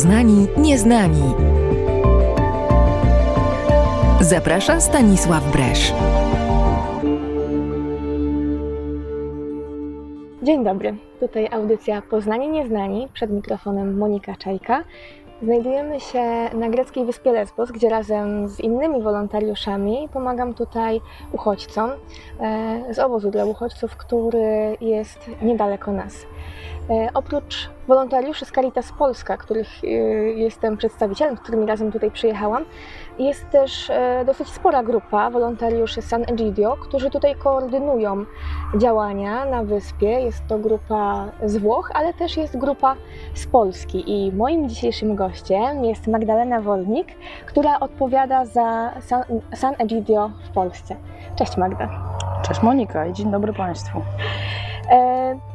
Poznani Nieznani. Zaprasza Stanisław Bresz. Dzień dobry, tutaj audycja Poznanie Nieznani, przed mikrofonem Monika Czajka. Znajdujemy się na greckiej wyspie Lesbos, gdzie razem z innymi wolontariuszami pomagam tutaj uchodźcom e, z obozu dla uchodźców, który jest niedaleko nas. E, oprócz wolontariuszy z Caritas Polska, których e, jestem przedstawicielem, z którymi razem tutaj przyjechałam, jest też dosyć spora grupa wolontariuszy San Egidio, którzy tutaj koordynują działania na wyspie. Jest to grupa z Włoch, ale też jest grupa z Polski. I moim dzisiejszym gościem jest Magdalena Wolnik, która odpowiada za San, San Egidio w Polsce. Cześć Magda. Cześć Monika i dzień dobry Państwu. E,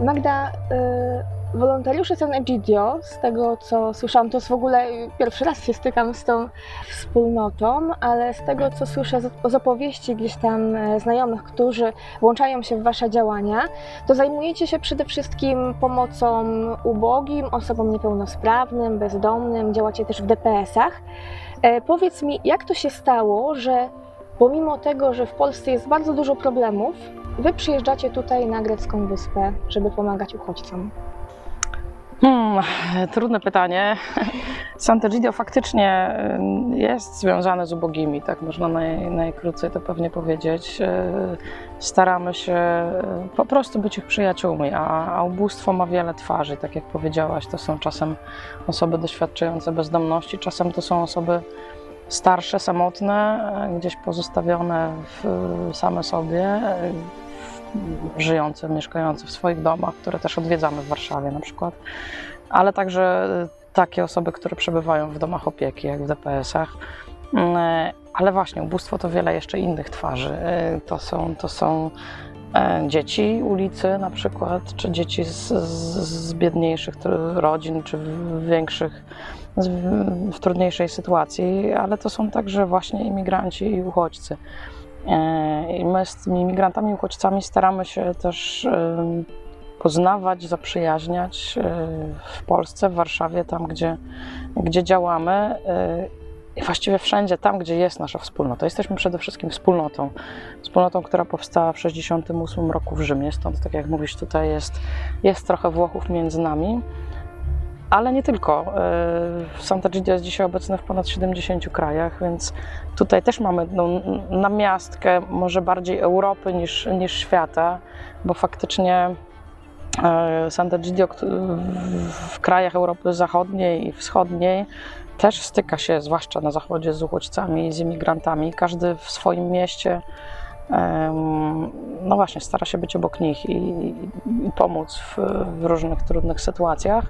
Magda, e, Wolontariusze San Egidio, z tego co słyszałam, to jest w ogóle pierwszy raz się stykam z tą wspólnotą, ale z tego co słyszę z opowieści gdzieś tam e, znajomych, którzy włączają się w Wasze działania, to zajmujecie się przede wszystkim pomocą ubogim, osobom niepełnosprawnym, bezdomnym, działacie też w DPS-ach. E, powiedz mi, jak to się stało, że pomimo tego, że w Polsce jest bardzo dużo problemów, Wy przyjeżdżacie tutaj na grecką wyspę, żeby pomagać uchodźcom? Hmm, trudne pytanie. Sant'Egidio faktycznie y, jest związane z ubogimi, tak można naj, najkrócej to pewnie powiedzieć. Y, staramy się y, po prostu być ich przyjaciółmi, a, a ubóstwo ma wiele twarzy, tak jak powiedziałaś. To są czasem osoby doświadczające bezdomności, czasem to są osoby starsze, samotne, gdzieś pozostawione w, same sobie, żyjące, mieszkające w swoich domach, które też odwiedzamy w Warszawie na przykład, ale także takie osoby, które przebywają w domach opieki, jak w DPS-ach. Ale właśnie, ubóstwo to wiele jeszcze innych twarzy. To są, to są e, dzieci ulicy na przykład, czy dzieci z, z, z biedniejszych rodzin, czy większych, w trudniejszej sytuacji, ale to są także właśnie imigranci i uchodźcy. E, I my z tymi imigrantami, uchodźcami staramy się też poznawać, zaprzyjaźniać e, w Polsce, w Warszawie, tam gdzie, gdzie działamy e, i właściwie wszędzie tam, gdzie jest nasza wspólnota. Jesteśmy przede wszystkim wspólnotą. Wspólnotą, która powstała w 1968 roku w Rzymie, stąd tak jak mówisz, tutaj jest, jest trochę Włochów między nami. Ale nie tylko. E, Santa Gida jest dzisiaj obecny w ponad 70 krajach, więc tutaj też mamy no, namiastkę może bardziej Europy niż, niż świata, bo faktycznie e, Santa Gidio w krajach Europy Zachodniej i Wschodniej też styka się, zwłaszcza na zachodzie, z uchodźcami, z imigrantami. Każdy w swoim mieście no właśnie, stara się być obok nich i, i pomóc w, w różnych trudnych sytuacjach.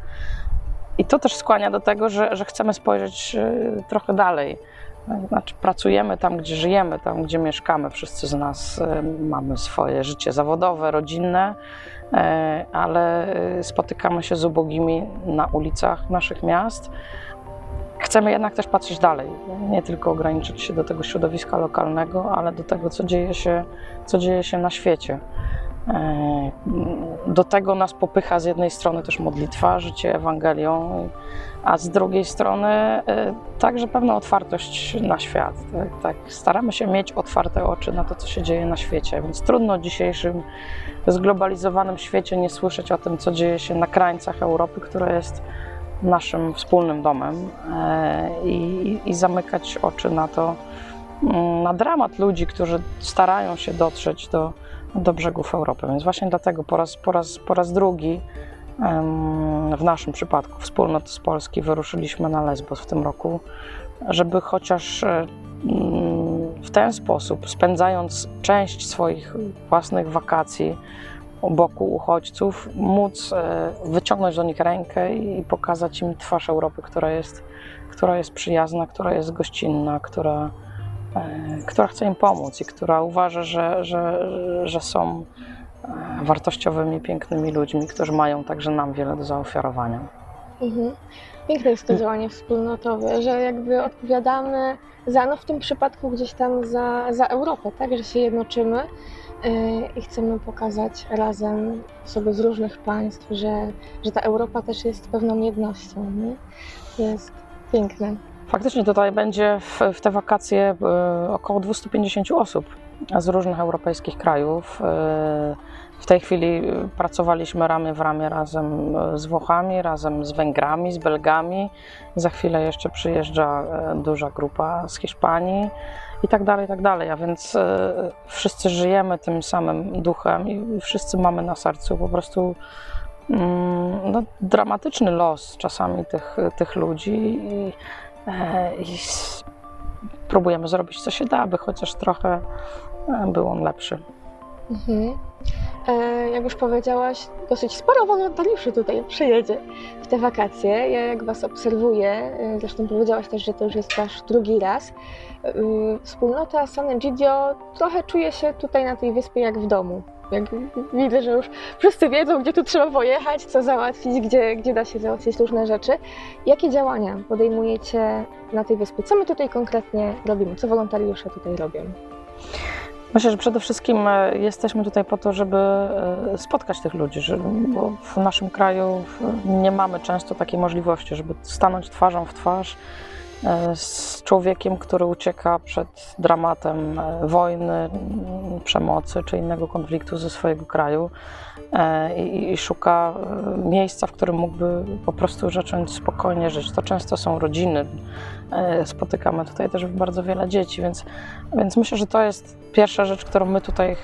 I to też skłania do tego, że, że chcemy spojrzeć y, trochę dalej. Znaczy, pracujemy tam, gdzie żyjemy, tam, gdzie mieszkamy. Wszyscy z nas y, mamy swoje życie zawodowe, rodzinne, y, ale spotykamy się z ubogimi na ulicach naszych miast. Chcemy jednak też patrzeć dalej, nie tylko ograniczyć się do tego środowiska lokalnego, ale do tego, co dzieje się, co dzieje się na świecie. E, do tego nas popycha z jednej strony też modlitwa, życie Ewangelią, a z drugiej strony e, także pewna otwartość na świat. Tak, tak, Staramy się mieć otwarte oczy na to, co się dzieje na świecie, więc trudno w dzisiejszym zglobalizowanym świecie nie słyszeć o tym, co dzieje się na krańcach Europy, która jest naszym wspólnym domem e, i, i zamykać oczy na to, mm, na dramat ludzi, którzy starają się dotrzeć do do brzegów Europy. Więc właśnie dlatego po raz, po raz, po raz drugi w naszym przypadku wspólnot z Polski wyruszyliśmy na Lesbos w tym roku, żeby chociaż e, w ten sposób, spędzając część swoich własnych wakacji u boku uchodźców, móc e, wyciągnąć do nich rękę i pokazać im twarz Europy, która jest, która jest przyjazna, która jest gościnna, która, która chce im pomóc i która uważa, że, że, że są e, wartościowymi, pięknymi ludźmi, którzy mają także nam wiele do zaofiarowania. Mhm. Piękne jest to działanie wspólnotowe, że jakby odpowiadamy za, no w tym przypadku gdzieś tam za, za Europę, tak, że się jednoczymy Yy, i chcemy pokazać razem osoby z różnych państw, że, że ta Europa też jest pewną jednością. Nie? Jest piękne. Faktycznie tutaj będzie w, w te wakacje e, około 250 osób z różnych europejskich krajów. E, W tej chwili pracowaliśmy ramię w ramię razem z Włochami, razem z Węgrami, z Belgami. Za chwilę jeszcze przyjeżdża e, duża grupa z Hiszpanii i tak dalej, i tak dalej. A więc e, wszyscy żyjemy tym samym duchem i wszyscy mamy na sercu po prostu mm, no, dramatyczny los czasami tych, tych ludzi i, e, i s- próbujemy zrobić co się da, aby chociaż trochę e, był on lepszy. Mhm. E, jak już powiedziałaś, dosyć sporo wolontariuszy tutaj przyjedzie w te wakacje. Ja jak Was obserwuję, e, zresztą powiedziałaś też, że to już jest Wasz drugi raz, e, wspólnota San Egidio trochę czuje się tutaj na tej wyspie jak w domu. Jak widzę, że już wszyscy wiedzą, gdzie tu trzeba pojechać, co załatwić, gdzie, gdzie da się załatwić różne rzeczy. Jakie działania podejmujecie na tej wyspie? Co my tutaj konkretnie robimy? Co wolontariusze tutaj robią? Myślę, że przede wszystkim e, jesteśmy tutaj po to, żeby e, spotkać tych ludzi, bo w naszym kraju nie mamy często takiej możliwości, żeby stanąć twarzą w twarz z człowiekiem, który ucieka przed dramatem e, wojny, m, przemocy czy innego konfliktu ze swojego kraju e, i, szuka e, miejsca, w którym mógłby po prostu zacząć spokojnie żyć. To często są rodziny. E, Spotykamy tutaj też bardzo wiele dzieci, więc więc myślę, że to jest pierwsza rzecz, którą my tutaj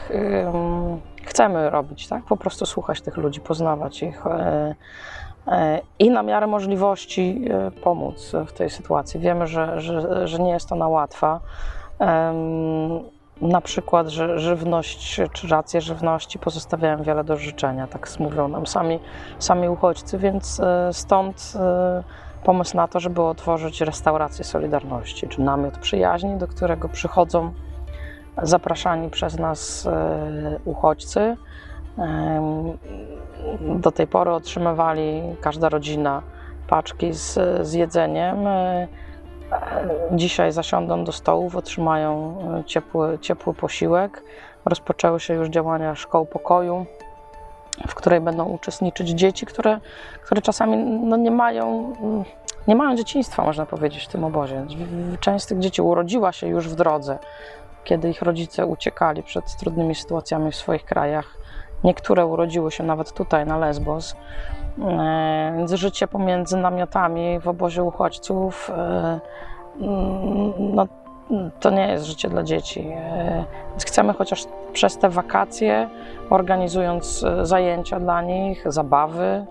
chcemy robić, tak? Po prostu słuchać tych ludzi, poznawać ich e, e, i na miarę możliwości e, pomóc w tej sytuacji. Wiemy, że, że, że nie jest ona łatwa. Na przykład, że żywność czy racje żywności pozostawiają wiele do życzenia, tak mówią nam sami, sami uchodźcy, więc e, stąd e, pomysł na to, żeby otworzyć restaurację Solidarności, czy namiot przyjaźni, do którego przychodzą zapraszani przez nas e, uchodźcy. Do tej pory otrzymywali każda rodzina paczki z, z jedzeniem. E, Dzisiaj zasiądą do stołów, otrzymają e, ciepły, ciepły posiłek. Rozpoczęły się już działania szkoł pokoju, w której będą uczestniczyć dzieci, które, które czasami no, nie mają mm, nie mają dzieciństwa, można powiedzieć, w tym obozie. Część z tych dzieci urodziła się już w drodze, kiedy ich rodzice uciekali przed trudnymi sytuacjami w swoich krajach. Niektóre urodziły się nawet tutaj, na Lesbos. E, Więc życie pomiędzy namiotami w obozie uchodźców e, no, to nie jest życie dla dzieci. E, Więc chcemy chociaż przez te wakacje, organizując e, zajęcia dla nich, zabawy, e,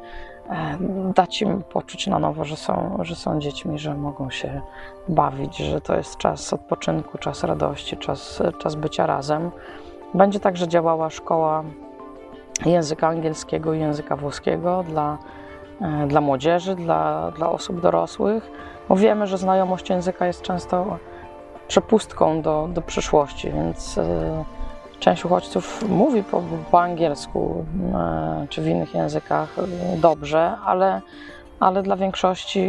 dać im poczuć na nowo, że są, że są dziećmi, że mogą się bawić, że to jest czas odpoczynku, czas radości, czas, czas bycia razem. Będzie także działała szkoła języka angielskiego i języka włoskiego dla, e, dla młodzieży, dla, dla osób dorosłych, bo wiemy, że znajomość języka jest często przepustką do, do przyszłości, więc e, część uchodźców mówi po, po angielsku e, czy w innych językach dobrze, ale, ale dla większości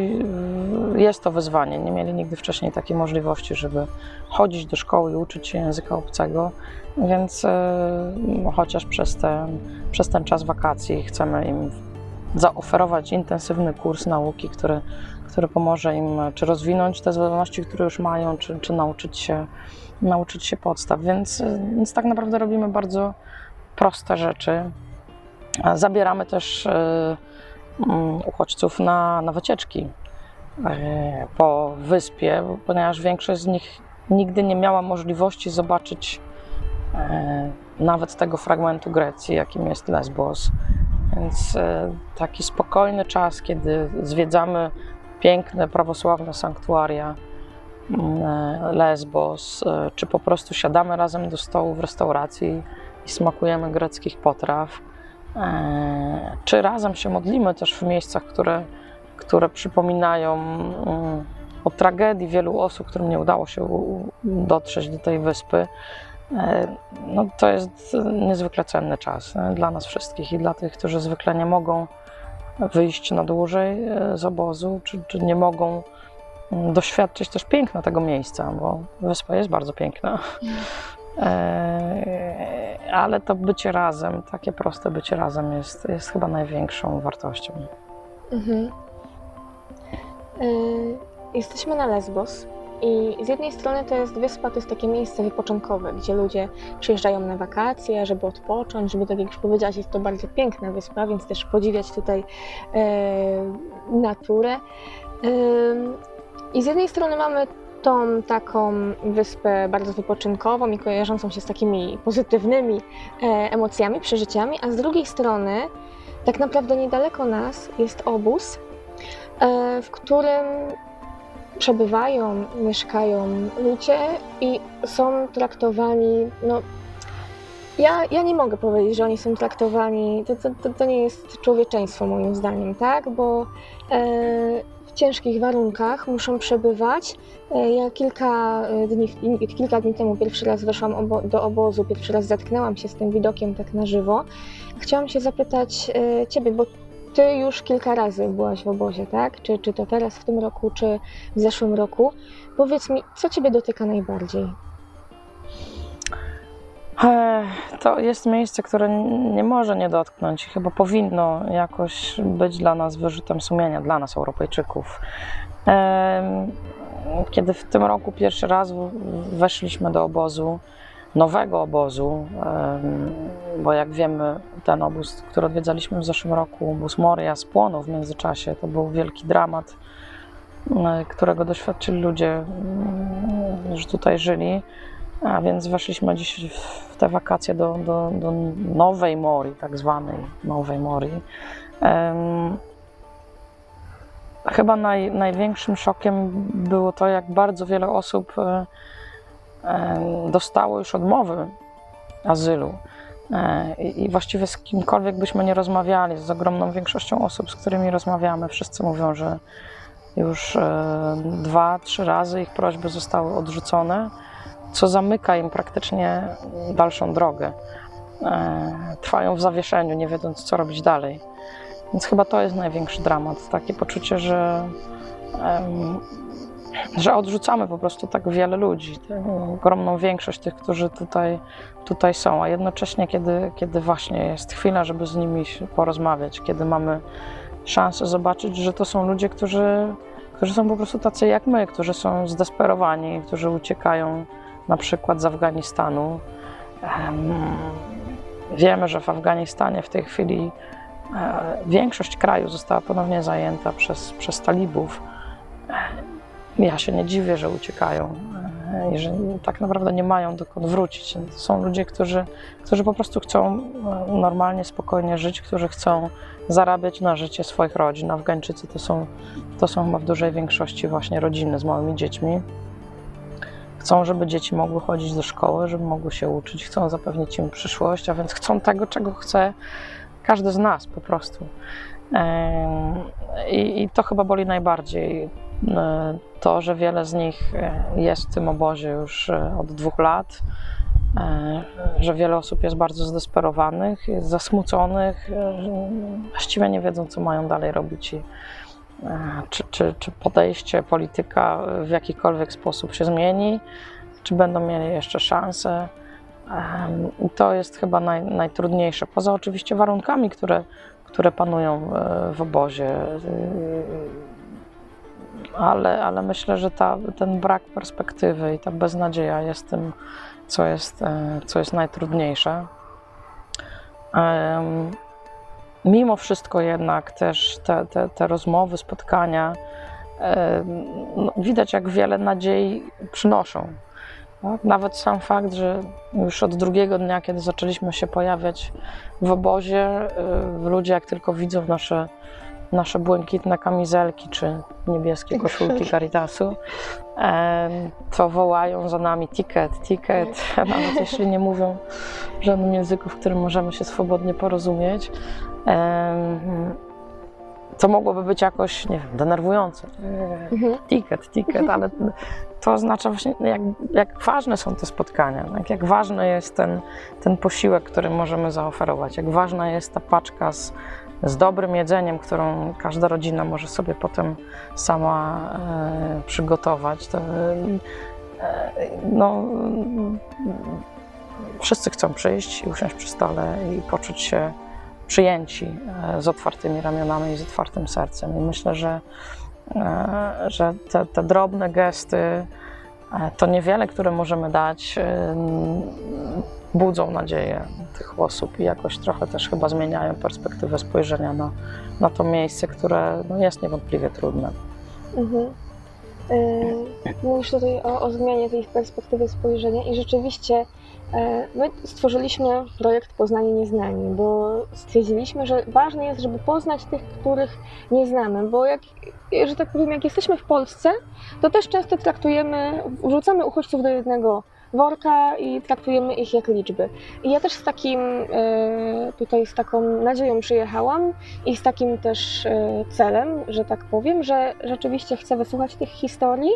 e, jest to wyzwanie. Nie mieli nigdy wcześniej takiej możliwości, żeby chodzić do szkoły i uczyć się języka obcego, więc e, chociaż przez ten, przez ten czas wakacji chcemy im zaoferować intensywny kurs nauki, który, który pomoże im czy rozwinąć te zdolności, które już mają, czy, czy nauczyć, się, nauczyć się podstaw. Więc, e, więc tak naprawdę robimy bardzo proste rzeczy. Zabieramy też uchodźców na, na wycieczki e, po wyspie, ponieważ większość z nich nigdy nie miała możliwości zobaczyć e, nawet tego fragmentu Grecji, jakim jest Lesbos. Więc e, taki spokojny czas, kiedy zwiedzamy piękne prawosławne sanktuaria mm, Lesbos, czy po prostu siadamy razem do stołu w restauracji i smakujemy greckich potraw, czy razem się modlimy też w miejscach, które, które przypominają mm, o tragedii wielu osób, którym nie udało się dotrzeć do tej wyspy. E, No, to jest niezwykle cenny czas e, dla nas wszystkich i dla tych, którzy zwykle nie mogą wyjść na dłużej e, z obozu, czy, czy nie mogą mm, doświadczyć też piękna tego miejsca, bo wyspa jest bardzo piękna. E, ale to bycie razem, takie proste bycie razem jest, jest chyba największą wartością. Mhm. Y, Jesteśmy na Lesbos i z jednej strony to jest wyspa, to jest takie miejsce wypoczynkowe, gdzie ludzie przyjeżdżają na wakacje, żeby odpocząć, żeby tak jak już powiedziałaś, jest to bardzo piękna wyspa, więc też podziwiać tutaj e, naturę. Ym, I z jednej strony mamy tą taką wyspę bardzo wypoczynkową i kojarzącą się z takimi pozytywnymi e, emocjami, przeżyciami, a z drugiej strony tak naprawdę niedaleko nas jest obóz, e, w którym przebywają, mieszkają ludzie i są traktowani, no ja, ja nie mogę powiedzieć, że oni są traktowani, to, to, to, nie jest człowieczeństwo moim zdaniem, tak, bo e, w ciężkich warunkach muszą przebywać. E, Ja kilka e, dni, kilka dni temu pierwszy raz weszłam obo, do obozu, pierwszy raz zetknęłam się z tym widokiem tak na żywo. Chciałam się zapytać e, Ciebie, bo Ty już kilka razy byłaś w obozie, tak? Czy, czy to teraz w tym roku, czy w zeszłym roku? Powiedz mi, co Ciebie dotyka najbardziej? To jest miejsce, które nie może nie dotknąć chyba powinno jakoś być dla nas wyrzutem sumienia, dla nas, Europejczyków. Kiedy w tym roku pierwszy raz weszliśmy do obozu, nowego obozu, bo jak wiemy, ten obóz, który odwiedzaliśmy w zeszłym roku, obóz Moria, spłonął w międzyczasie. To był wielki dramat, e, którego doświadczyli ludzie, mm, którzy tutaj żyli. A więc weszliśmy dziś w te wakacje do, do, do nowej Mori, tak zwanej nowej Mori. Em, chyba naj, największym szokiem było to, jak bardzo wiele osób em, dostało już odmowy azylu. E, I i właściwie z kimkolwiek byśmy nie rozmawiali, z ogromną większością osób, z którymi rozmawiamy, wszyscy mówią, że już e, dwa, trzy razy ich prośby zostały odrzucone co zamyka im praktycznie dalszą drogę. E, Trwają w zawieszeniu, nie wiedząc, co robić dalej. Więc chyba to jest największy dramat. Takie poczucie, że, że odrzucamy po prostu tak wiele ludzi, ogromną większość tych, którzy tutaj, tutaj są, a jednocześnie, kiedy, kiedy właśnie jest chwila, żeby z nimi porozmawiać, kiedy mamy szansę zobaczyć, że to są ludzie, którzy, którzy są po prostu tacy jak my, którzy są zdesperowani, którzy uciekają na przykład z Afganistanu. Em, Wiemy, że w Afganistanie w tej chwili e, większość kraju została ponownie zajęta przez, przez talibów. E, Ja się nie dziwię, że uciekają e, i że tak naprawdę nie mają dokąd wrócić. To są ludzie, którzy, którzy po prostu chcą normalnie, spokojnie żyć, którzy chcą zarabiać na życie swoich rodzin. Afgańczycy to są, to są chyba w dużej większości właśnie rodziny z małymi dziećmi. Chcą, żeby dzieci mogły chodzić do szkoły, żeby mogły się uczyć, chcą zapewnić im przyszłość, a więc chcą tego, czego chce każdy z nas po prostu. I, to chyba boli najbardziej. e, To, że wiele z nich e, jest w tym obozie już e, od dwóch lat, że wiele osób jest bardzo zdesperowanych, jest zasmuconych, właściwie nie wiedzą, co mają dalej robić. E, czy, czy, czy podejście polityka w jakikolwiek sposób się zmieni, czy będą mieli jeszcze szansę. To jest chyba naj, najtrudniejsze. Poza oczywiście warunkami, które, które panują e, w obozie. Y, Ale, ale myślę, że ta, ten brak perspektywy i ta beznadzieja jest tym, co jest, e, co jest najtrudniejsze. Mimo wszystko jednak też te, te, te rozmowy, spotkania, no, widać jak wiele nadziei przynoszą. Tak? Nawet sam fakt, że już od drugiego dnia, kiedy zaczęliśmy się pojawiać w obozie, e, ludzie jak tylko widzą nasze, nasze błękitne kamizelki czy niebieskie koszulki Caritasu, to wołają za nami ticket, ticket, nawet jeśli nie mówią w żadnym języku, w którym możemy się swobodnie porozumieć. To mogłoby być jakoś, nie wiem, denerwujące. Mhm. Ticket, ticket, ale to oznacza właśnie, jak, jak ważne są te spotkania, jak, jak ważny jest ten, ten posiłek, który możemy zaoferować, jak ważna jest ta paczka z, z dobrym jedzeniem, którą każda rodzina może sobie potem sama e, przygotować. To, e, no, wszyscy chcą przyjść i usiąść przy stole i poczuć się przyjęci e, z otwartymi ramionami i z otwartym sercem. I myślę, że, e, że te, te drobne gesty, e, to niewiele, które możemy dać, budzą nadzieję tych osób i jakoś trochę też chyba zmieniają perspektywę spojrzenia na, na to miejsce, które no, jest niewątpliwie trudne. Mhm. Mówisz tutaj o, o zmianie tej perspektywy spojrzenia i rzeczywiście my stworzyliśmy projekt Poznanie Nieznani, bo stwierdziliśmy, że ważne jest, żeby poznać tych, których nie znamy, bo jak, że tak powiem, jak jesteśmy w Polsce, to też często traktujemy, wrzucamy uchodźców do jednego worka i traktujemy ich jak liczby. I ja też z takim, e, tutaj z taką nadzieją przyjechałam i z takim też e, celem, że tak powiem, że rzeczywiście chcę wysłuchać tych historii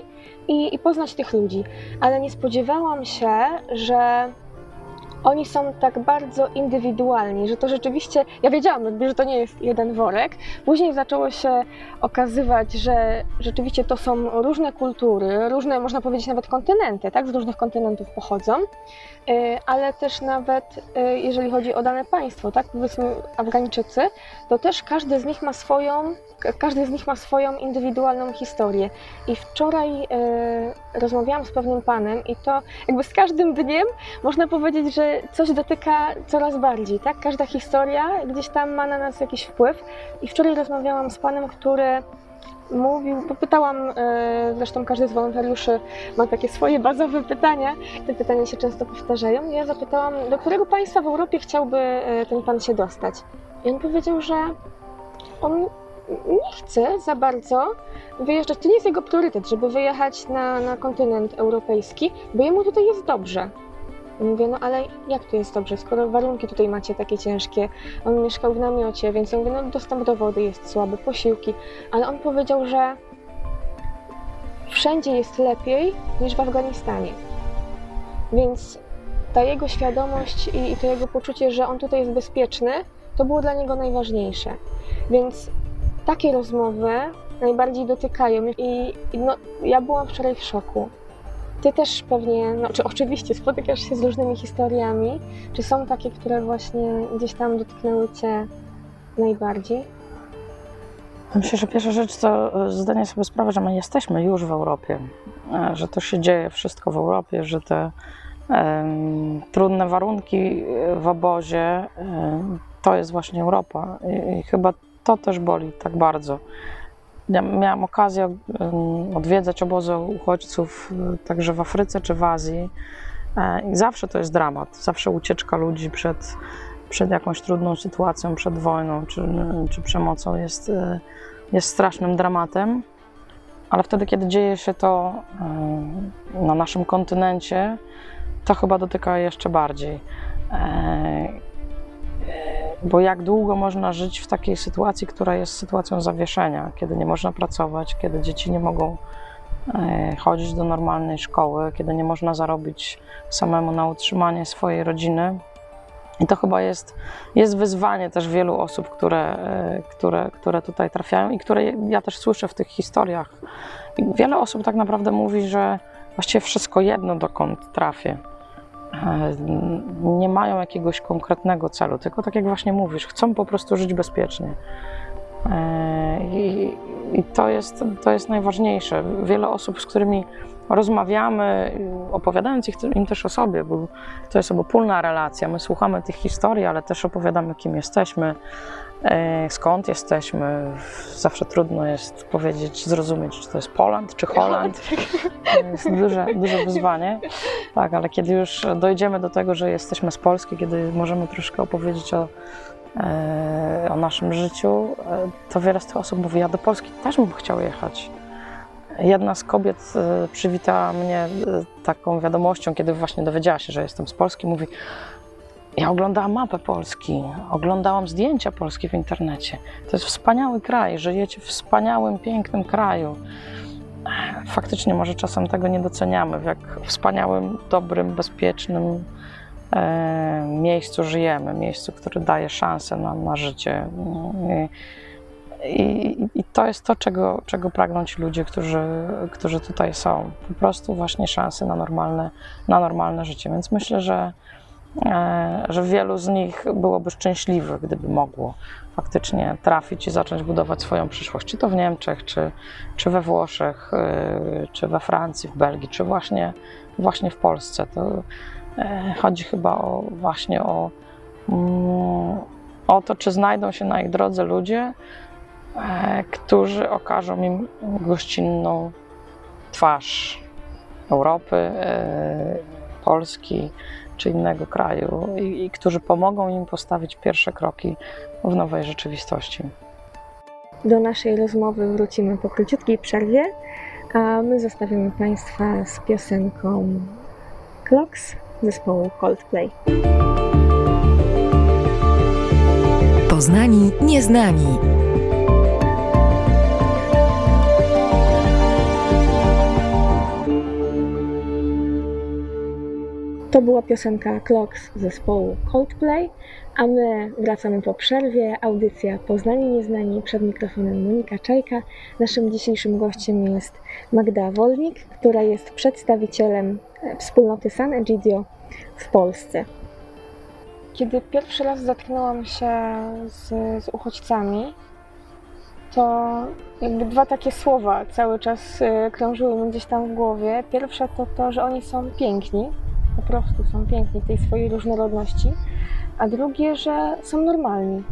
i, i poznać tych ludzi. Ale nie spodziewałam się, że oni są tak bardzo indywidualni, że to rzeczywiście, ja wiedziałam, że to nie jest jeden worek. Później zaczęło się okazywać, że rzeczywiście to są różne kultury, różne, można powiedzieć, nawet kontynenty, tak? Z różnych kontynentów pochodzą, E, ale też nawet e, jeżeli chodzi o dane państwo, tak? Powiedzmy Afgańczycy, to też każdy z nich ma swoją, ka- każdy z nich ma swoją indywidualną historię. I wczoraj e, rozmawiałam z pewnym panem i to jakby z każdym dniem można powiedzieć, że coś dotyka coraz bardziej, tak? Każda historia gdzieś tam ma na nas jakiś wpływ. I wczoraj rozmawiałam z panem, który mówił, popytałam, e, zresztą każdy z wolontariuszy ma takie swoje bazowe pytania, te pytania się często powtarzają. Ja zapytałam, do którego państwa w Europie chciałby e, ten pan się dostać? I on powiedział, że on nie chce za bardzo wyjeżdżać, to nie jest jego priorytet, żeby wyjechać na, na kontynent europejski, bo jemu tutaj jest dobrze. Mówię, no ale jak tu jest dobrze, skoro warunki tutaj macie takie ciężkie? On mieszkał w namiocie, więc ja mówię, no dostęp do wody jest słaby, posiłki. Ale on powiedział, że wszędzie jest lepiej niż w Afganistanie. Więc ta jego świadomość i, i to jego poczucie, że on tutaj jest bezpieczny, to było dla niego najważniejsze. Więc takie rozmowy najbardziej dotykają mnie i, i no, ja byłam wczoraj w szoku. Ty też pewnie, no czy oczywiście spotykasz się z różnymi historiami. Czy są takie, które właśnie gdzieś tam dotknęły Cię najbardziej? Myślę, że pierwsza rzecz to e, zdanie sobie sprawy, że my jesteśmy już w Europie, e, że to się dzieje wszystko w Europie, że te em, trudne warunki e, w obozie em, to jest właśnie Europa I, i chyba to też boli tak bardzo. Miałam okazję odwiedzać obozy uchodźców e, także w Afryce czy w Azji. E, i zawsze to jest dramat, zawsze ucieczka ludzi przed, przed jakąś trudną sytuacją, przed wojną czy, czy przemocą jest, e, jest strasznym dramatem, ale wtedy, kiedy dzieje się to na naszym kontynencie, to chyba dotyka jeszcze bardziej. Bo jak długo można żyć w takiej sytuacji, która jest sytuacją zawieszenia, kiedy nie można pracować, kiedy dzieci nie mogą e, chodzić do normalnej szkoły, kiedy nie można zarobić samemu na utrzymanie swojej rodziny. I to chyba jest, jest wyzwanie też wielu osób, które, e, które, które tutaj trafiają i które ja też słyszę w tych historiach. I wiele osób tak naprawdę mówi, że właściwie wszystko jedno, dokąd trafię. E, Nie mają jakiegoś konkretnego celu, tylko tak jak właśnie mówisz, chcą po prostu żyć bezpiecznie. E, I, to, jest, to jest najważniejsze. Wiele osób, z którymi rozmawiamy, opowiadając im też o sobie, bo to jest obopólna relacja. My słuchamy tych historii, ale też opowiadamy, kim jesteśmy, skąd jesteśmy. Zawsze trudno jest powiedzieć, zrozumieć, czy to jest Poland, czy Holand. To jest duże, duże wyzwanie. Tak, ale kiedy już dojdziemy do tego, że jesteśmy z Polski, kiedy możemy troszkę opowiedzieć o, e, o naszym życiu, e, to wiele z tych osób mówi, ja do Polski też bym chciał jechać. Jedna z kobiet e, przywitała mnie e, taką wiadomością, kiedy właśnie dowiedziała się, że jestem z Polski. Mówi: Ja oglądałam mapę Polski, oglądałam zdjęcia Polski w internecie. To jest wspaniały kraj, żyjecie w wspaniałym, pięknym kraju. Faktycznie, może czasem tego nie doceniamy, w jak wspaniałym, dobrym, bezpiecznym e, miejscu żyjemy, miejscu, które daje szansę na, na życie. I, i, I to jest to, czego, czego pragną ci ludzie, którzy, którzy tutaj są. Po prostu właśnie szansy na normalne, na normalne życie. Więc myślę, że że wielu z nich byłoby szczęśliwych, gdyby mogło faktycznie trafić i zacząć budować swoją przyszłość, czy to w Niemczech, czy, czy we Włoszech, e, czy we Francji, w Belgii, czy właśnie, właśnie w Polsce. To e, chodzi chyba o, właśnie o, mm, o to, czy znajdą się na ich drodze ludzie, e, którzy okażą im gościnną twarz Europy, e, Polski czy innego kraju i, i którzy pomogą im postawić pierwsze kroki w nowej rzeczywistości. Do naszej rozmowy wrócimy po króciutkiej przerwie, a my zostawimy Państwa z piosenką Clocks zespołu Coldplay. Poznani nieznani. To była piosenka Clocks zespołu Coldplay, a my wracamy po przerwie. Audycja Poznani Nieznani przed mikrofonem Monika Czajka. Naszym dzisiejszym gościem jest Magda Wolnik, która jest przedstawicielem wspólnoty San Egidio w Polsce. Kiedy pierwszy raz zetknęłam się z, z uchodźcami, to jakby dwa takie słowa cały czas e, krążyły mi gdzieś tam w głowie. Pierwsze to to, że oni są piękni, po prostu są piękni w tej swojej różnorodności, a drugie, że są normalni.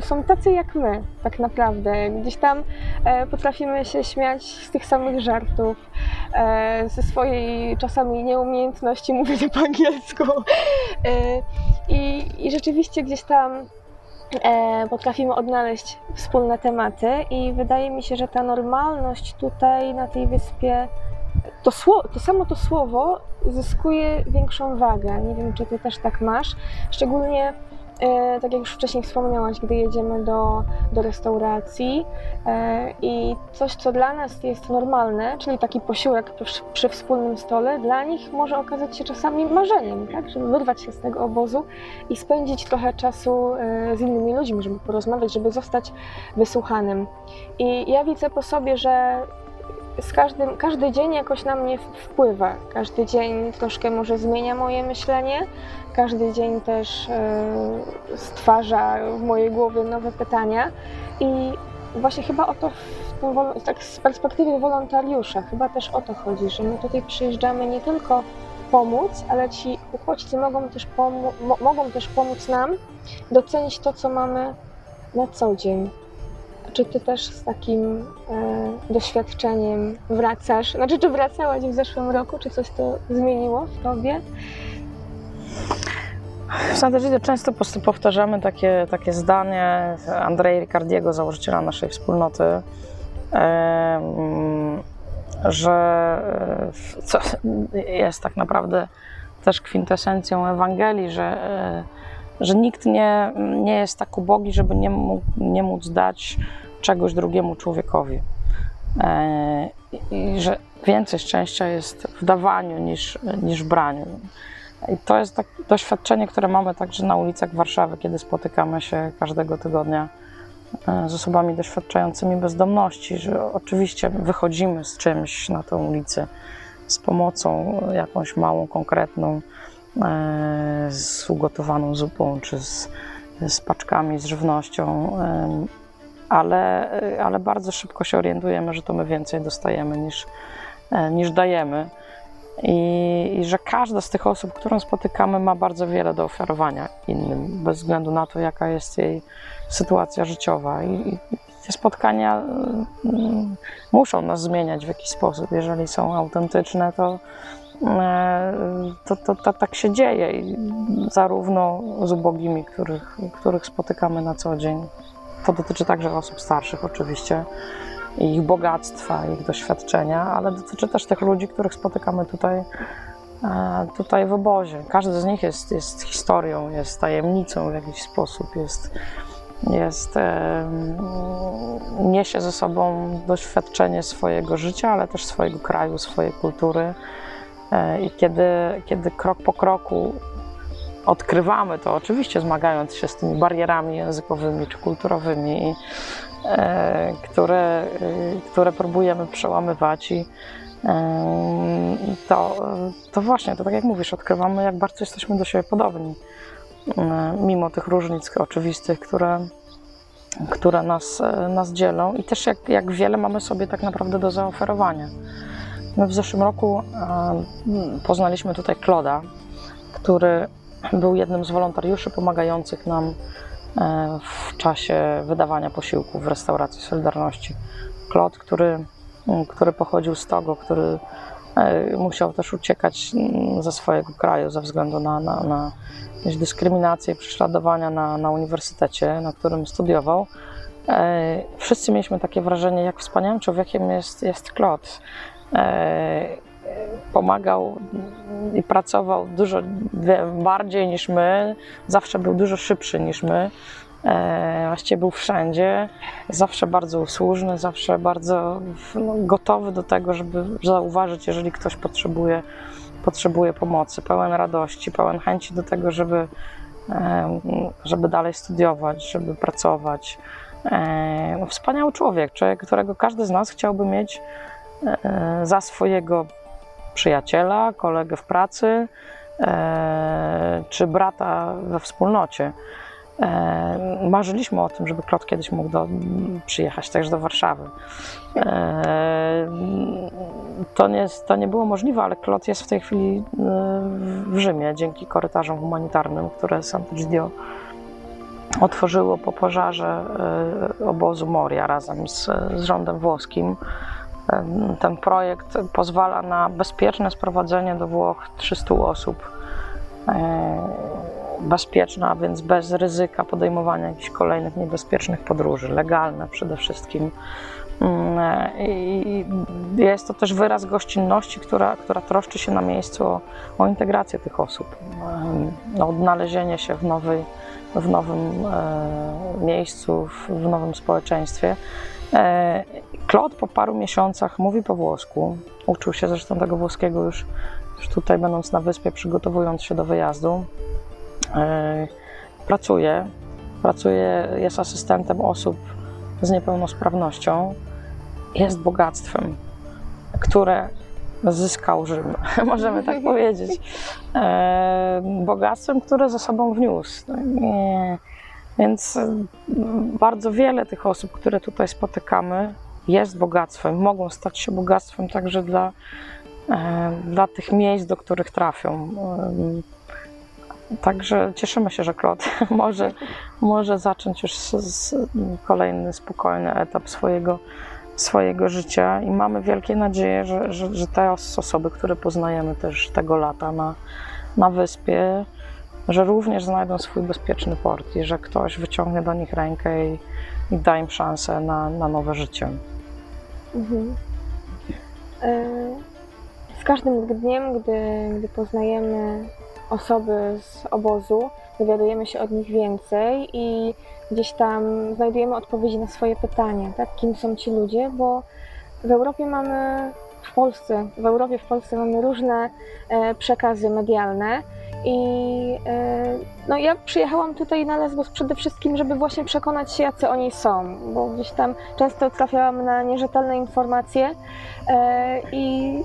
Są tacy jak my, tak naprawdę. Gdzieś tam e, potrafimy się śmiać z tych samych żartów, e, ze swojej czasami nieumiejętności mówienia po angielsku. E, i, I rzeczywiście gdzieś tam potrafimy odnaleźć wspólne tematy, i wydaje mi się, że ta normalność tutaj na tej wyspie to, to samo to słowo zyskuje większą wagę. Nie wiem, czy ty też tak masz. Szczególnie, e, tak jak już wcześniej wspomniałaś, gdy jedziemy do, do restauracji e, i coś, co dla nas jest normalne, czyli taki posiłek przy, przy wspólnym stole, dla nich może okazać się czasami marzeniem, tak? Żeby wyrwać się z tego obozu i spędzić trochę czasu e, z innymi ludźmi, żeby porozmawiać, żeby zostać wysłuchanym. I ja widzę po sobie, że z każdym, każdy dzień jakoś na mnie wpływa. Każdy dzień troszkę może zmienia moje myślenie, każdy dzień też e, stwarza w mojej głowie nowe pytania i właśnie chyba o to, w tym, tak z perspektywy wolontariusza, chyba też o to chodzi, że my tutaj przyjeżdżamy nie tylko pomóc, ale ci uchodźcy mogą też, mo- mogą też pomóc nam docenić to, co mamy na co dzień. Czy ty też z takim e, doświadczeniem wracasz? Znaczy, czy wracałaś w zeszłym roku? Czy coś to zmieniło w tobie? W często po prostu powtarzamy takie, takie zdanie Andrei Ricardiego, założyciela naszej wspólnoty, że e, jest tak naprawdę też kwintesencją Ewangelii, że, e, że nikt nie, nie jest tak ubogi, żeby nie, mógł, nie móc dać czegoś drugiemu człowiekowi. E, I że więcej szczęścia jest w dawaniu niż, niż w braniu. I to jest tak doświadczenie, które mamy także na ulicach Warszawy, kiedy spotykamy się każdego tygodnia e, z osobami doświadczającymi bezdomności, że oczywiście wychodzimy z czymś na tę ulicę, z pomocą jakąś małą, konkretną, z ugotowaną zupą, czy z, z paczkami, z żywnością, ale, ale bardzo szybko się orientujemy, że to my więcej dostajemy niż, e, niż dajemy. I, I że każda z tych osób, którą spotykamy, ma bardzo wiele do ofiarowania innym, bez względu na to, jaka jest jej sytuacja życiowa. I, i te spotkania mm, muszą nas zmieniać w jakiś sposób. Jeżeli są autentyczne, to, e, to, to, to tak się dzieje. I zarówno z ubogimi, których, których spotykamy na co dzień. To dotyczy także osób starszych, oczywiście ich bogactwa, ich doświadczenia, ale dotyczy też tych ludzi, których spotykamy tutaj, e, tutaj w obozie. Każdy z nich jest, jest historią, jest tajemnicą w jakiś sposób, jest, jest, e, niesie ze sobą doświadczenie swojego życia, ale też swojego kraju, swojej kultury. E, I kiedy, kiedy krok po kroku odkrywamy to, oczywiście zmagając się z tymi barierami językowymi czy kulturowymi, e, które, e, które próbujemy przełamywać i, To, to właśnie, to tak jak mówisz, odkrywamy, jak bardzo jesteśmy do siebie podobni. Mimo tych różnic oczywistych, które, które nas, nas dzielą i też jak, jak wiele mamy sobie tak naprawdę do zaoferowania. My w zeszłym roku poznaliśmy tutaj Kloda, który był jednym z wolontariuszy pomagających nam e, w czasie wydawania posiłków w restauracji Solidarności. Klod, który, który pochodził z Togo, który e, musiał też uciekać ze swojego kraju ze względu na, na, na dyskryminację i prześladowania na, na uniwersytecie, na którym studiował. E, Wszyscy mieliśmy takie wrażenie, jak wspaniałym człowiekiem jest, jest. E, Pomagał i pracował dużo bardziej niż my, zawsze był dużo szybszy niż my. E, Właściwie był wszędzie, zawsze bardzo usłużny, zawsze bardzo no, gotowy do tego, żeby zauważyć, jeżeli ktoś potrzebuje, potrzebuje pomocy, pełen radości, pełen chęci do tego, żeby, e, żeby dalej studiować, żeby pracować. Wspaniały człowiek, człowiek, którego każdy z nas chciałby mieć za swojego przyjaciela, kolegę w pracy e, czy brata we wspólnocie. E, Marzyliśmy o tym, żeby Klot kiedyś mógł do, przyjechać także do Warszawy. E, To nie, to nie było możliwe, ale Klot jest w tej chwili e, w Rzymie dzięki korytarzom humanitarnym, które Sant'Egidio otworzyło po pożarze e, obozu Moria razem z, z rządem włoskim. Ten projekt pozwala na bezpieczne sprowadzenie do Włoch 300 osób. E, Bezpieczne, a więc bez ryzyka podejmowania jakichś kolejnych niebezpiecznych podróży, legalne przede wszystkim. Mm, e, I jest to też wyraz gościnności, która, która troszczy się na miejscu o, o integrację tych osób, em, o odnalezienie się w, nowej, w nowym e, miejscu, w nowym społeczeństwie. Claude po paru miesiącach mówi po włosku. Uczył się zresztą tego włoskiego już, już tutaj, będąc na wyspie, przygotowując się do wyjazdu. E, Pracuje, pracuje, jest asystentem osób z niepełnosprawnością. Jest bogactwem, które zyskał Rzym, możemy tak powiedzieć. E, Bogactwem, które ze sobą wniósł. Nie. Więc bardzo wiele tych osób, które tutaj spotykamy, jest bogactwem, mogą stać się bogactwem także dla, e, dla tych miejsc, do których trafią. Em, Także cieszymy się, że Klot może, może zacząć już z, z kolejny spokojny etap swojego, swojego życia i mamy wielkie nadzieję, że, że, że te os- osoby, które poznajemy też tego lata na, na wyspie, że również znajdą swój bezpieczny port i że ktoś wyciągnie do nich rękę i, i da im szansę na, na nowe życie. Mhm. E, Z każdym dniem, gdy, gdy poznajemy osoby z obozu, dowiadujemy się od nich więcej i gdzieś tam znajdujemy odpowiedzi na swoje pytania, tak? Kim są ci ludzie, bo w Europie mamy, w Polsce, w Europie, w Polsce mamy różne e, przekazy medialne i e, no ja przyjechałam tutaj na Lesbos przede wszystkim, żeby właśnie przekonać się, jacy oni są, bo gdzieś tam często trafiałam na nierzetelne informacje e, i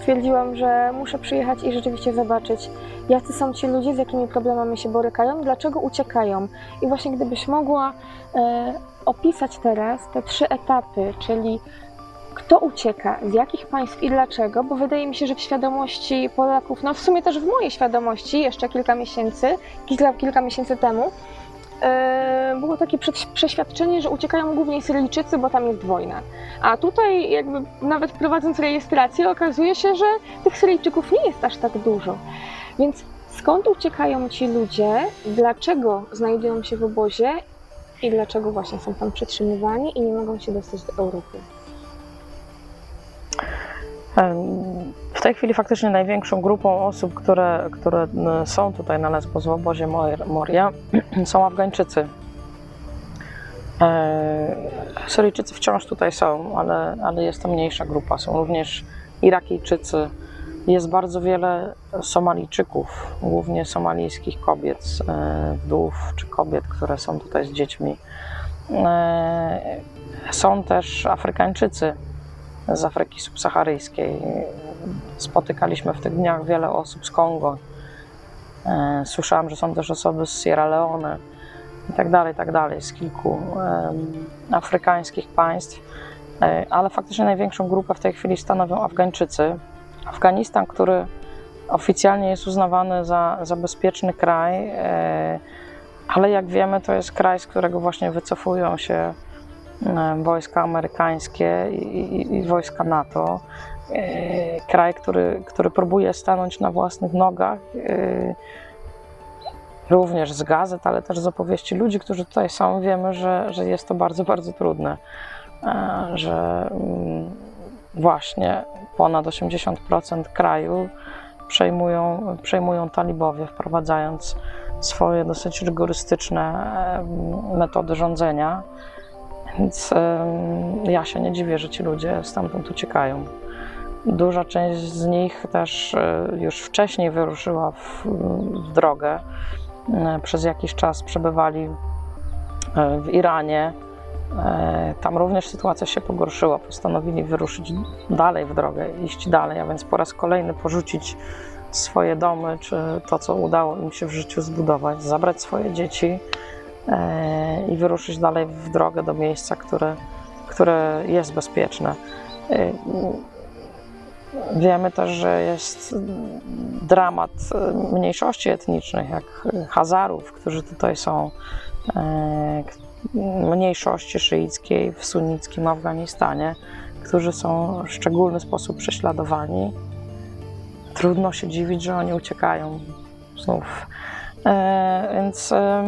stwierdziłam, że muszę przyjechać i rzeczywiście zobaczyć, jacy są ci ludzie, z jakimi problemami się borykają, dlaczego uciekają. I właśnie gdybyś mogła e, opisać teraz te trzy etapy, czyli kto ucieka, z jakich państw i dlaczego, bo wydaje mi się, że w świadomości Polaków, no w sumie też w mojej świadomości jeszcze kilka miesięcy, kilka, kilka miesięcy temu, e, było takie prze- przeświadczenie, że uciekają głównie Syryjczycy, bo tam jest wojna. A tutaj jakby nawet prowadząc rejestrację okazuje się, że tych Syryjczyków nie jest aż tak dużo. Więc skąd uciekają ci ludzie, dlaczego znajdują się w obozie i dlaczego właśnie są tam przetrzymywani i nie mogą się dostać do Europy? W tej chwili faktycznie największą grupą osób, które, które są tutaj na Lesbos w obozie Mor- Moria, są Afgańczycy. E, Syryjczycy wciąż tutaj są, ale, ale jest to mniejsza grupa. Są również Irakijczycy. Jest bardzo wiele Somalijczyków, głównie somalijskich kobiet, e, wdów czy kobiet, które są tutaj z dziećmi. E, Są też Afrykańczycy, z Afryki subsaharyjskiej. Spotykaliśmy w tych dniach wiele osób z Kongo. E, Słyszałam, że są też osoby z Sierra Leone i tak dalej, tak dalej, z kilku afrykańskich państw. E, Ale faktycznie największą grupę w tej chwili stanowią Afgańczycy. Afganistan, który oficjalnie jest uznawany za, za bezpieczny kraj, e, ale jak wiemy, to jest kraj, z którego właśnie wycofują się wojska amerykańskie i, i, i wojska NATO. E, Kraj, który, który próbuje stanąć na własnych nogach, e, również z gazet, ale też z opowieści ludzi, którzy tutaj są. Wiemy, że, że jest to bardzo, bardzo trudne, E, że mm, właśnie ponad 80% kraju przejmują, przejmują talibowie, wprowadzając swoje dosyć rygorystyczne metody rządzenia. Więc ja się nie dziwię, że ci ludzie stamtąd uciekają. Duża część z nich też e, już wcześniej wyruszyła w, w drogę. E, Przez jakiś czas przebywali e, w Iranie. Tam również sytuacja się pogorszyła. Postanowili wyruszyć dalej w drogę, iść dalej, a więc po raz kolejny porzucić swoje domy, czy to, co udało im się w życiu zbudować, zabrać swoje dzieci i wyruszyć dalej w drogę do miejsca, które, które jest bezpieczne. E, Wiemy też, że jest dramat mniejszości etnicznych, jak Hazarów, którzy tutaj są, e, mniejszości szyickiej w sunnickim Afganistanie, którzy są w szczególny sposób prześladowani. Trudno się dziwić, że oni uciekają znów. E, więc e,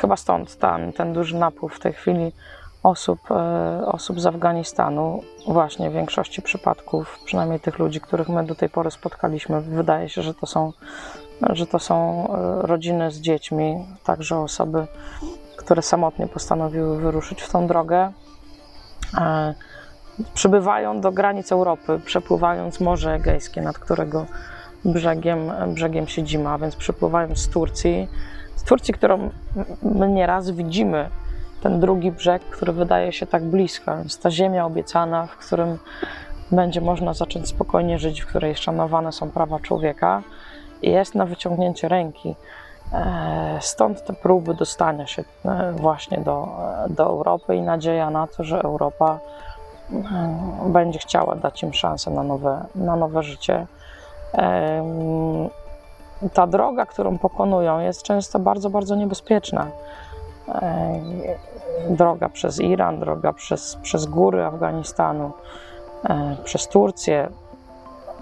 chyba stąd ten, ten duży napływ w tej chwili osób, e, osób z Afganistanu. Właśnie w większości przypadków, przynajmniej tych ludzi, których my do tej pory spotkaliśmy, wydaje się, że to są, że to są e, rodziny z dziećmi, także osoby, które samotnie postanowiły wyruszyć w tą drogę. E, Przybywają do granic Europy, przepływając Morze Egejskie, nad którego brzegiem, brzegiem siedzimy, a więc przypływają z Turcji. Z Turcji, którą my nieraz widzimy, ten drugi brzeg, który wydaje się tak blisko, więc ta ziemia obiecana, w którym będzie można zacząć spokojnie żyć, w której szanowane są prawa człowieka, jest na wyciągnięcie ręki. E, Stąd te próby dostania się e, właśnie do, do Europy i nadzieja na to, że Europa e, będzie chciała dać im szansę na nowe, na nowe życie. Ta droga, którą pokonują, jest często bardzo, bardzo niebezpieczna. E, Droga przez Iran, droga przez, przez góry Afganistanu, e, przez Turcję.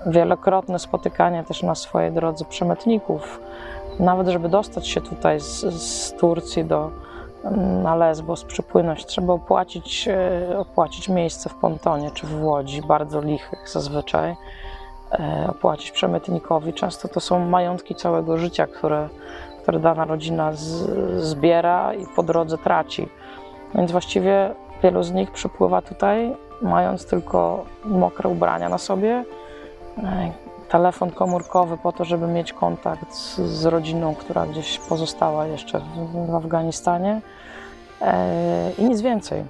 Wielokrotne spotykanie też na swojej drodze przemytników. Nawet, żeby dostać się tutaj z, z Turcji do, na Lesbos, przypłynąć, trzeba opłacić, e, opłacić miejsce w pontonie czy w łodzi, bardzo lichych zazwyczaj, opłacić przemytnikowi. Często to są majątki całego życia, które, które dana rodzina z, zbiera i po drodze traci. Więc właściwie wielu z nich przypływa tutaj, mając tylko mokre ubrania na sobie, e, telefon komórkowy po to, żeby mieć kontakt z, z rodziną, która gdzieś pozostała jeszcze w, w Afganistanie e, i nic więcej.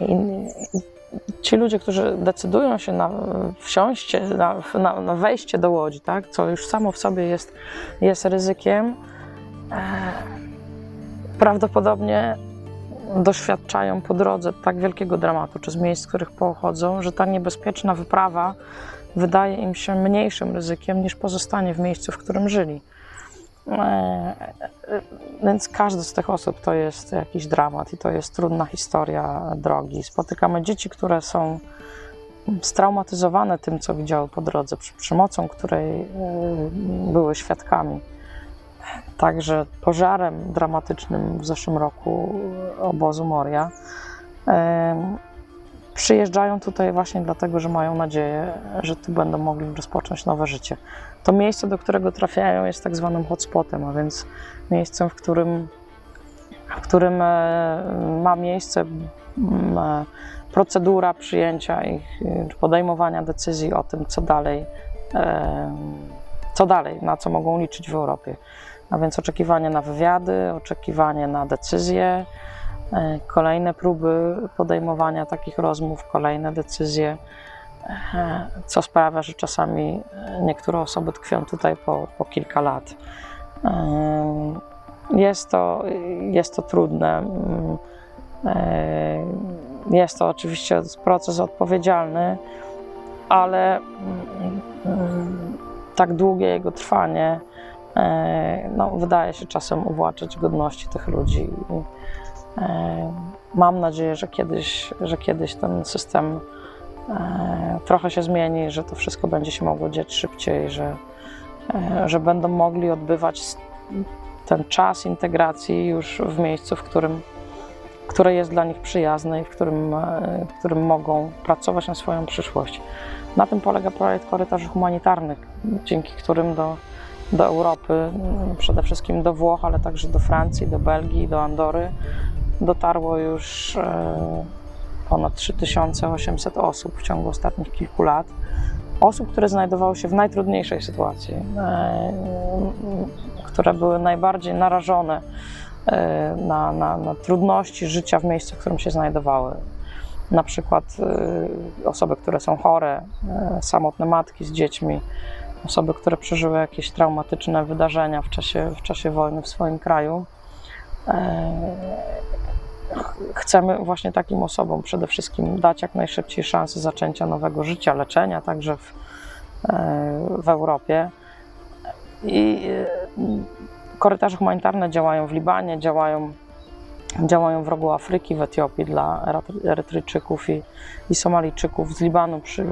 I ci ludzie, którzy decydują się na wsiąście, na, na, na wejście do łodzi, tak, co już samo w sobie jest, jest ryzykiem, e, prawdopodobnie doświadczają po drodze tak wielkiego dramatu, czy z miejsc, z których pochodzą, że ta niebezpieczna wyprawa wydaje im się mniejszym ryzykiem niż pozostanie w miejscu, w którym żyli. E, e, Więc każdy z tych osób to jest jakiś dramat i to jest trudna historia drogi. Spotykamy dzieci, które są straumatyzowane tym, co widziały po drodze, przemocą, której e, były świadkami. Także pożarem dramatycznym w zeszłym roku obozu Moria. Przyjeżdżają tutaj właśnie dlatego, że mają nadzieję, że tu będą mogli rozpocząć nowe życie. To miejsce, do którego trafiają, jest tak zwanym hotspotem, a więc miejscem, w którym, w którym e, ma miejsce e, procedura przyjęcia ich, e, podejmowania decyzji o tym, co dalej, co dalej, na co mogą liczyć w Europie. A więc oczekiwanie na wywiady, oczekiwanie na decyzje, kolejne próby podejmowania takich rozmów, kolejne decyzje, e, co sprawia, że czasami e, niektóre osoby tkwią tutaj po, po kilka lat. E, Jest to, jest to trudne. mm, e, Jest to oczywiście proces odpowiedzialny, ale mm, tak długie jego trwanie e, no, wydaje się czasem uwłaczać godności tych ludzi. Mam nadzieję, że kiedyś, że kiedyś ten system e, trochę się zmieni, że to wszystko będzie się mogło dziać szybciej, że, e, że będą mogli odbywać ten czas integracji już w miejscu, w którym, które jest dla nich przyjazne i w którym, e, w którym mogą pracować na swoją przyszłość. Na tym polega projekt korytarzy humanitarnych, dzięki którym do, do Europy, przede wszystkim do Włoch, ale także do Francji, do Belgii, do Andory, dotarło już e, ponad 3800 osób w ciągu ostatnich kilku lat. Osób, które znajdowały się w najtrudniejszej sytuacji, e, które były najbardziej narażone e, na, na, na trudności życia w miejscu, w którym się znajdowały. Na przykład osoby, które są chore, samotne matki z dziećmi, osoby, które przeżyły jakieś traumatyczne wydarzenia w czasie, w czasie wojny w swoim kraju. E, ch- Chcemy właśnie takim osobom przede wszystkim dać jak najszybciej szansę zaczęcia nowego życia, leczenia także w, e, w Europie. I e, korytarze humanitarne działają w Libanie, działają, działają w rogu Afryki, w Etiopii dla Erytry- Erytryjczyków i, i Somalijczyków. Z Libanu przy,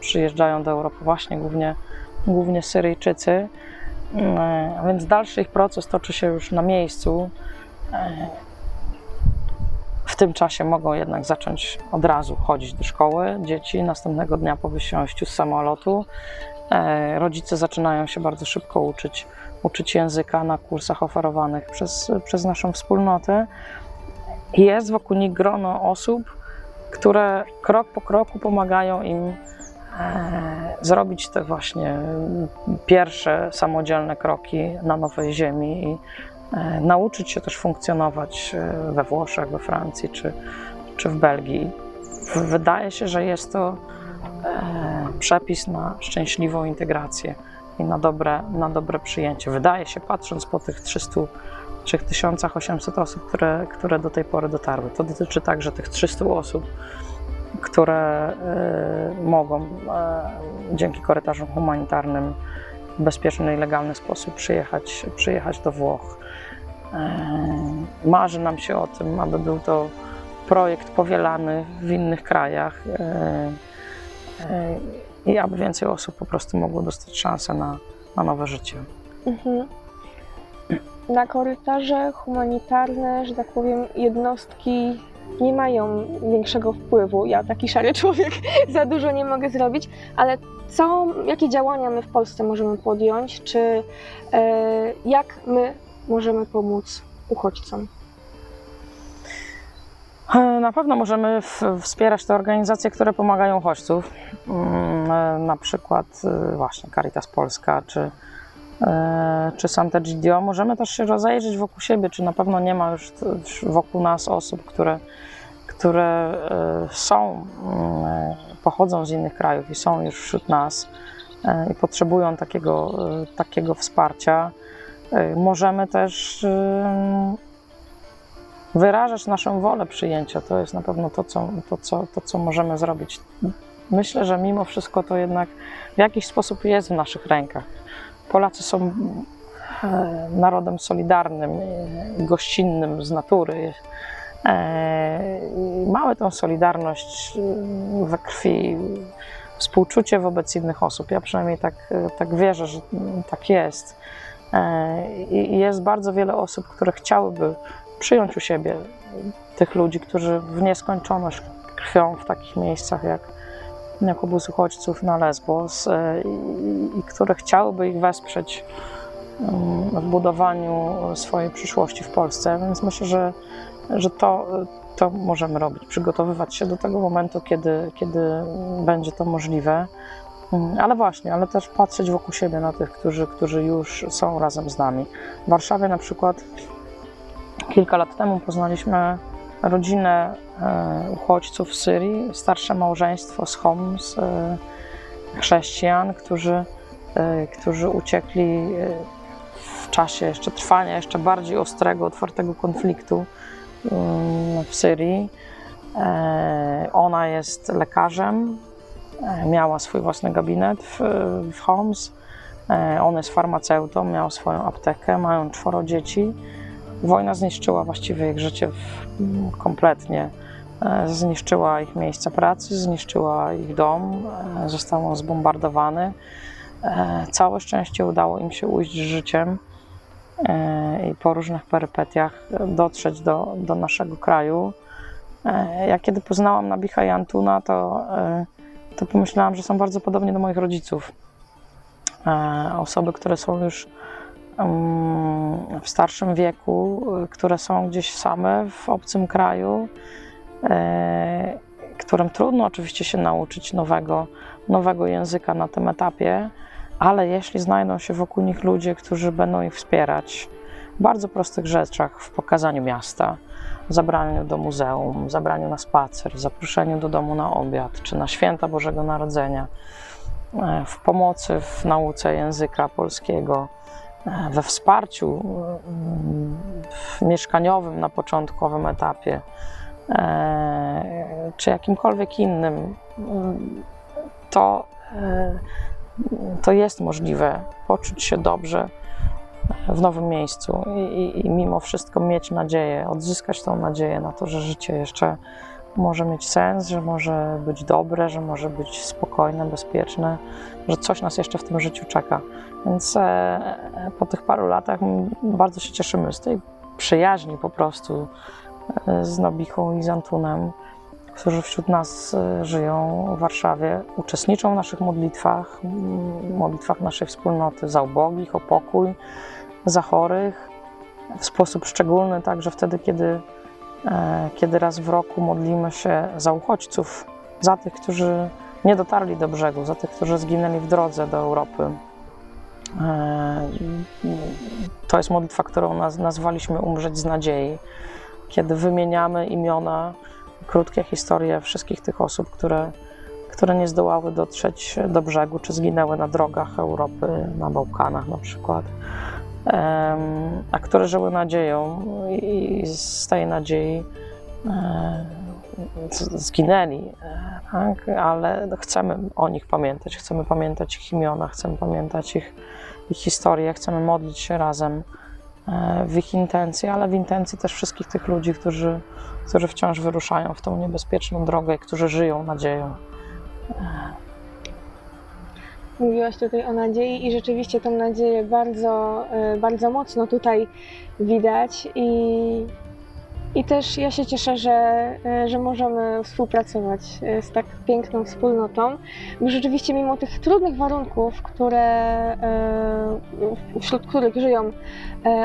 przyjeżdżają do Europy właśnie głównie, głównie Syryjczycy. A więc dalszy ich proces toczy się już na miejscu. W tym czasie mogą jednak zacząć od razu chodzić do szkoły. Dzieci następnego dnia po wysiąściu z samolotu. E, Rodzice zaczynają się bardzo szybko uczyć, uczyć języka na kursach oferowanych przez, przez naszą wspólnotę. Jest wokół nich grono osób, które krok po kroku pomagają im e, zrobić te właśnie pierwsze samodzielne kroki na nowej ziemi i nauczyć się też funkcjonować e, we Włoszech, we Francji czy, czy w Belgii. Wydaje się, że jest to e, przepis na szczęśliwą integrację i na dobre, na dobre przyjęcie. Wydaje się, patrząc po tych 300 3800 osób, które, które do tej pory dotarły. To dotyczy także tych 300 osób, które e, mogą e, dzięki korytarzom humanitarnym w bezpieczny i legalny sposób przyjechać, przyjechać do Włoch. E, Marzy nam się o tym, aby był to projekt powielany w innych krajach e, e, i aby więcej osób po prostu mogło dostać szansę na, na nowe życie. Mhm. Na korytarze humanitarne, że tak powiem, jednostki nie mają większego wpływu. Ja, taki szary człowiek, za dużo nie mogę zrobić, ale co, jakie działania my w Polsce możemy podjąć? Czy e, jak my możemy pomóc uchodźcom? Na pewno możemy wspierać te organizacje, które pomagają uchodźców, Mm, e, na przykład e, właśnie Caritas Polska czy, e, czy Sant'Egidio. Możemy też się rozejrzeć wokół siebie, czy na pewno nie ma już wokół nas osób, które, które są, mm, pochodzą z innych krajów i są już wśród nas i potrzebują takiego, takiego wsparcia. Możemy też wyrażać naszą wolę przyjęcia. To jest na pewno to co, to, co, to, co możemy zrobić. Myślę, że mimo wszystko to jednak w jakiś sposób jest w naszych rękach. Polacy są narodem solidarnym, gościnnym z natury. Mamy tą solidarność we krwi, współczucie wobec innych osób. Ja przynajmniej tak, tak wierzę, że tak jest. E, I jest bardzo wiele osób, które chciałyby przyjąć u siebie tych ludzi, którzy w nieskończoność krwią w takich miejscach jak, jak obóz uchodźców na Lesbos e, i, i które chciałyby ich wesprzeć mm, w budowaniu swojej przyszłości w Polsce. Więc myślę, że, że to, to możemy robić, przygotowywać się do tego momentu, kiedy, kiedy będzie to możliwe. Mm, Ale właśnie, ale też patrzeć wokół siebie na tych, którzy, którzy już są razem z nami. W Warszawie na przykład kilka lat temu poznaliśmy rodzinę e, uchodźców z Syrii, starsze małżeństwo z Homs, e, chrześcijan, którzy, e, którzy uciekli w czasie jeszcze trwania jeszcze bardziej ostrego, otwartego konfliktu mm, w Syrii. Ona jest lekarzem, miała swój własny gabinet w, w Homs. E, On jest farmaceutą, miał swoją aptekę, mają czworo dzieci. Wojna zniszczyła właściwie ich życie w, kompletnie. E, Zniszczyła ich miejsca pracy, zniszczyła ich dom, e, został on zbombardowany. E, Całe szczęście udało im się ujść z życiem e, i po różnych perypetiach dotrzeć do, do naszego kraju. E, Ja kiedy poznałam Nabicha i Antuna, to, e, to pomyślałam, że są bardzo podobni do moich rodziców. E, Osoby, które są już w starszym wieku, y, które są gdzieś same w obcym kraju, e, którym trudno oczywiście się nauczyć nowego, nowego języka na tym etapie, ale jeśli znajdą się wokół nich ludzie, którzy będą ich wspierać w bardzo prostych rzeczach, w pokazaniu miasta, zabraniu do muzeum, zabraniu na spacer, zaproszeniu do domu na obiad czy na święta Bożego Narodzenia, e, w pomocy w nauce języka polskiego, e, we wsparciu w mieszkaniowym na początkowym etapie, e, czy jakimkolwiek innym, to, e, to jest możliwe poczuć się dobrze w nowym miejscu i, i, i mimo wszystko mieć nadzieję, odzyskać tą nadzieję na to, że życie jeszcze może mieć sens, że może być dobre, że może być spokojne, bezpieczne, że coś nas jeszcze w tym życiu czeka. Więc e, po tych paru latach bardzo się cieszymy z tej przyjaźni po prostu e, z Nobichą i z Antunem, którzy wśród nas e, żyją w Warszawie, uczestniczą w naszych modlitwach, modlitwach naszej wspólnoty za ubogich, o pokój, za chorych, w sposób szczególny także wtedy, kiedy, e, kiedy raz w roku modlimy się za uchodźców, za tych, którzy nie dotarli do brzegu, za tych, którzy zginęli w drodze do Europy. E, To jest modlitwa, którą naz- nazwaliśmy Umrzeć z nadziei, kiedy wymieniamy imiona, krótkie historie wszystkich tych osób, które, które nie zdołały dotrzeć do brzegu, czy zginęły na drogach Europy, na Bałkanach na przykład, a które żyły nadzieją i z tej nadziei e, zginęli, e, tak? ale chcemy o nich pamiętać, chcemy pamiętać ich imiona, chcemy pamiętać ich, ich historię, chcemy modlić się razem e, w ich intencji, ale w intencji też wszystkich tych ludzi, którzy, którzy wciąż wyruszają w tą niebezpieczną drogę i którzy żyją nadzieją. Mówiłaś tutaj o nadziei i rzeczywiście tą nadzieję bardzo, e, bardzo mocno tutaj widać i, i też ja się cieszę, że, e, że możemy współpracować e, z tak piękną wspólnotą, bo rzeczywiście mimo tych trudnych warunków, które, wśród których żyją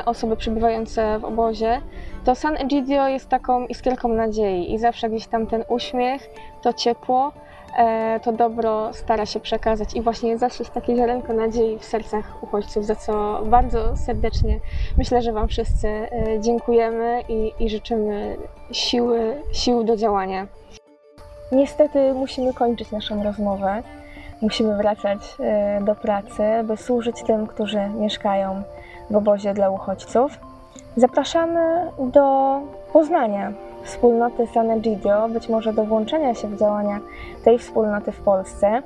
osoby przebywające w obozie, to San Egidio jest taką iskierką nadziei i zawsze gdzieś tam ten uśmiech, to ciepło, to dobro stara się przekazać i właśnie zasieść takie ziarenko nadziei w sercach uchodźców, za co bardzo serdecznie myślę, że Wam wszyscy e, dziękujemy i, i życzymy siły, sił do działania. Niestety musimy kończyć naszą rozmowę. Musimy wracać e, do pracy, by służyć tym, którzy mieszkają w obozie dla uchodźców. Zapraszamy do Poznania wspólnoty San Egidio, być może do włączenia się w działania tej wspólnoty w Polsce.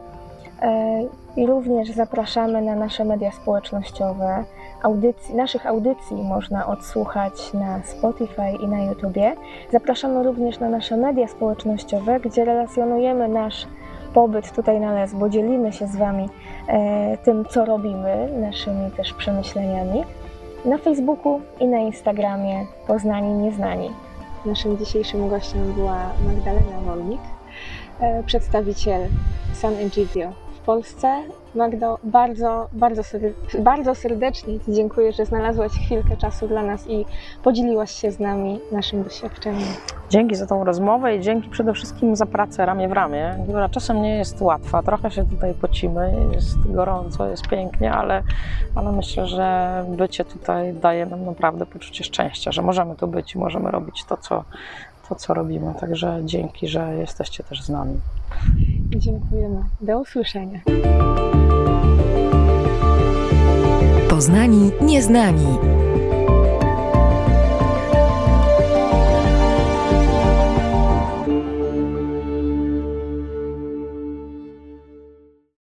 E, I również zapraszamy na nasze media społecznościowe. Audycji, naszych audycji można odsłuchać na Spotify i na YouTubie. Zapraszamy również na nasze media społecznościowe, gdzie relacjonujemy nasz pobyt tutaj na Lesbo, dzielimy się z Wami e, tym, co robimy, naszymi też przemyśleniami. Na Facebooku i na Instagramie Poznani Nieznani. Naszym dzisiejszym gościem była Magdalena Wolnik, e, przedstawiciel San Egidio w Polsce. Magdo, bardzo, bardzo, bardzo serdecznie Ci dziękuję, że znalazłaś chwilkę czasu dla nas i podzieliłaś się z nami naszym doświadczeniem. Dzięki za tą rozmowę i dzięki przede wszystkim za pracę ramię w ramię, która czasem nie jest łatwa. Trochę się tutaj pocimy, jest gorąco, jest pięknie, ale, ale myślę, że bycie tutaj daje nam naprawdę poczucie szczęścia, że możemy tu być i możemy robić to, co, to, co robimy. Także dzięki, że jesteście też z nami. Dziękujemy. Do usłyszenia. Poznani Nieznani.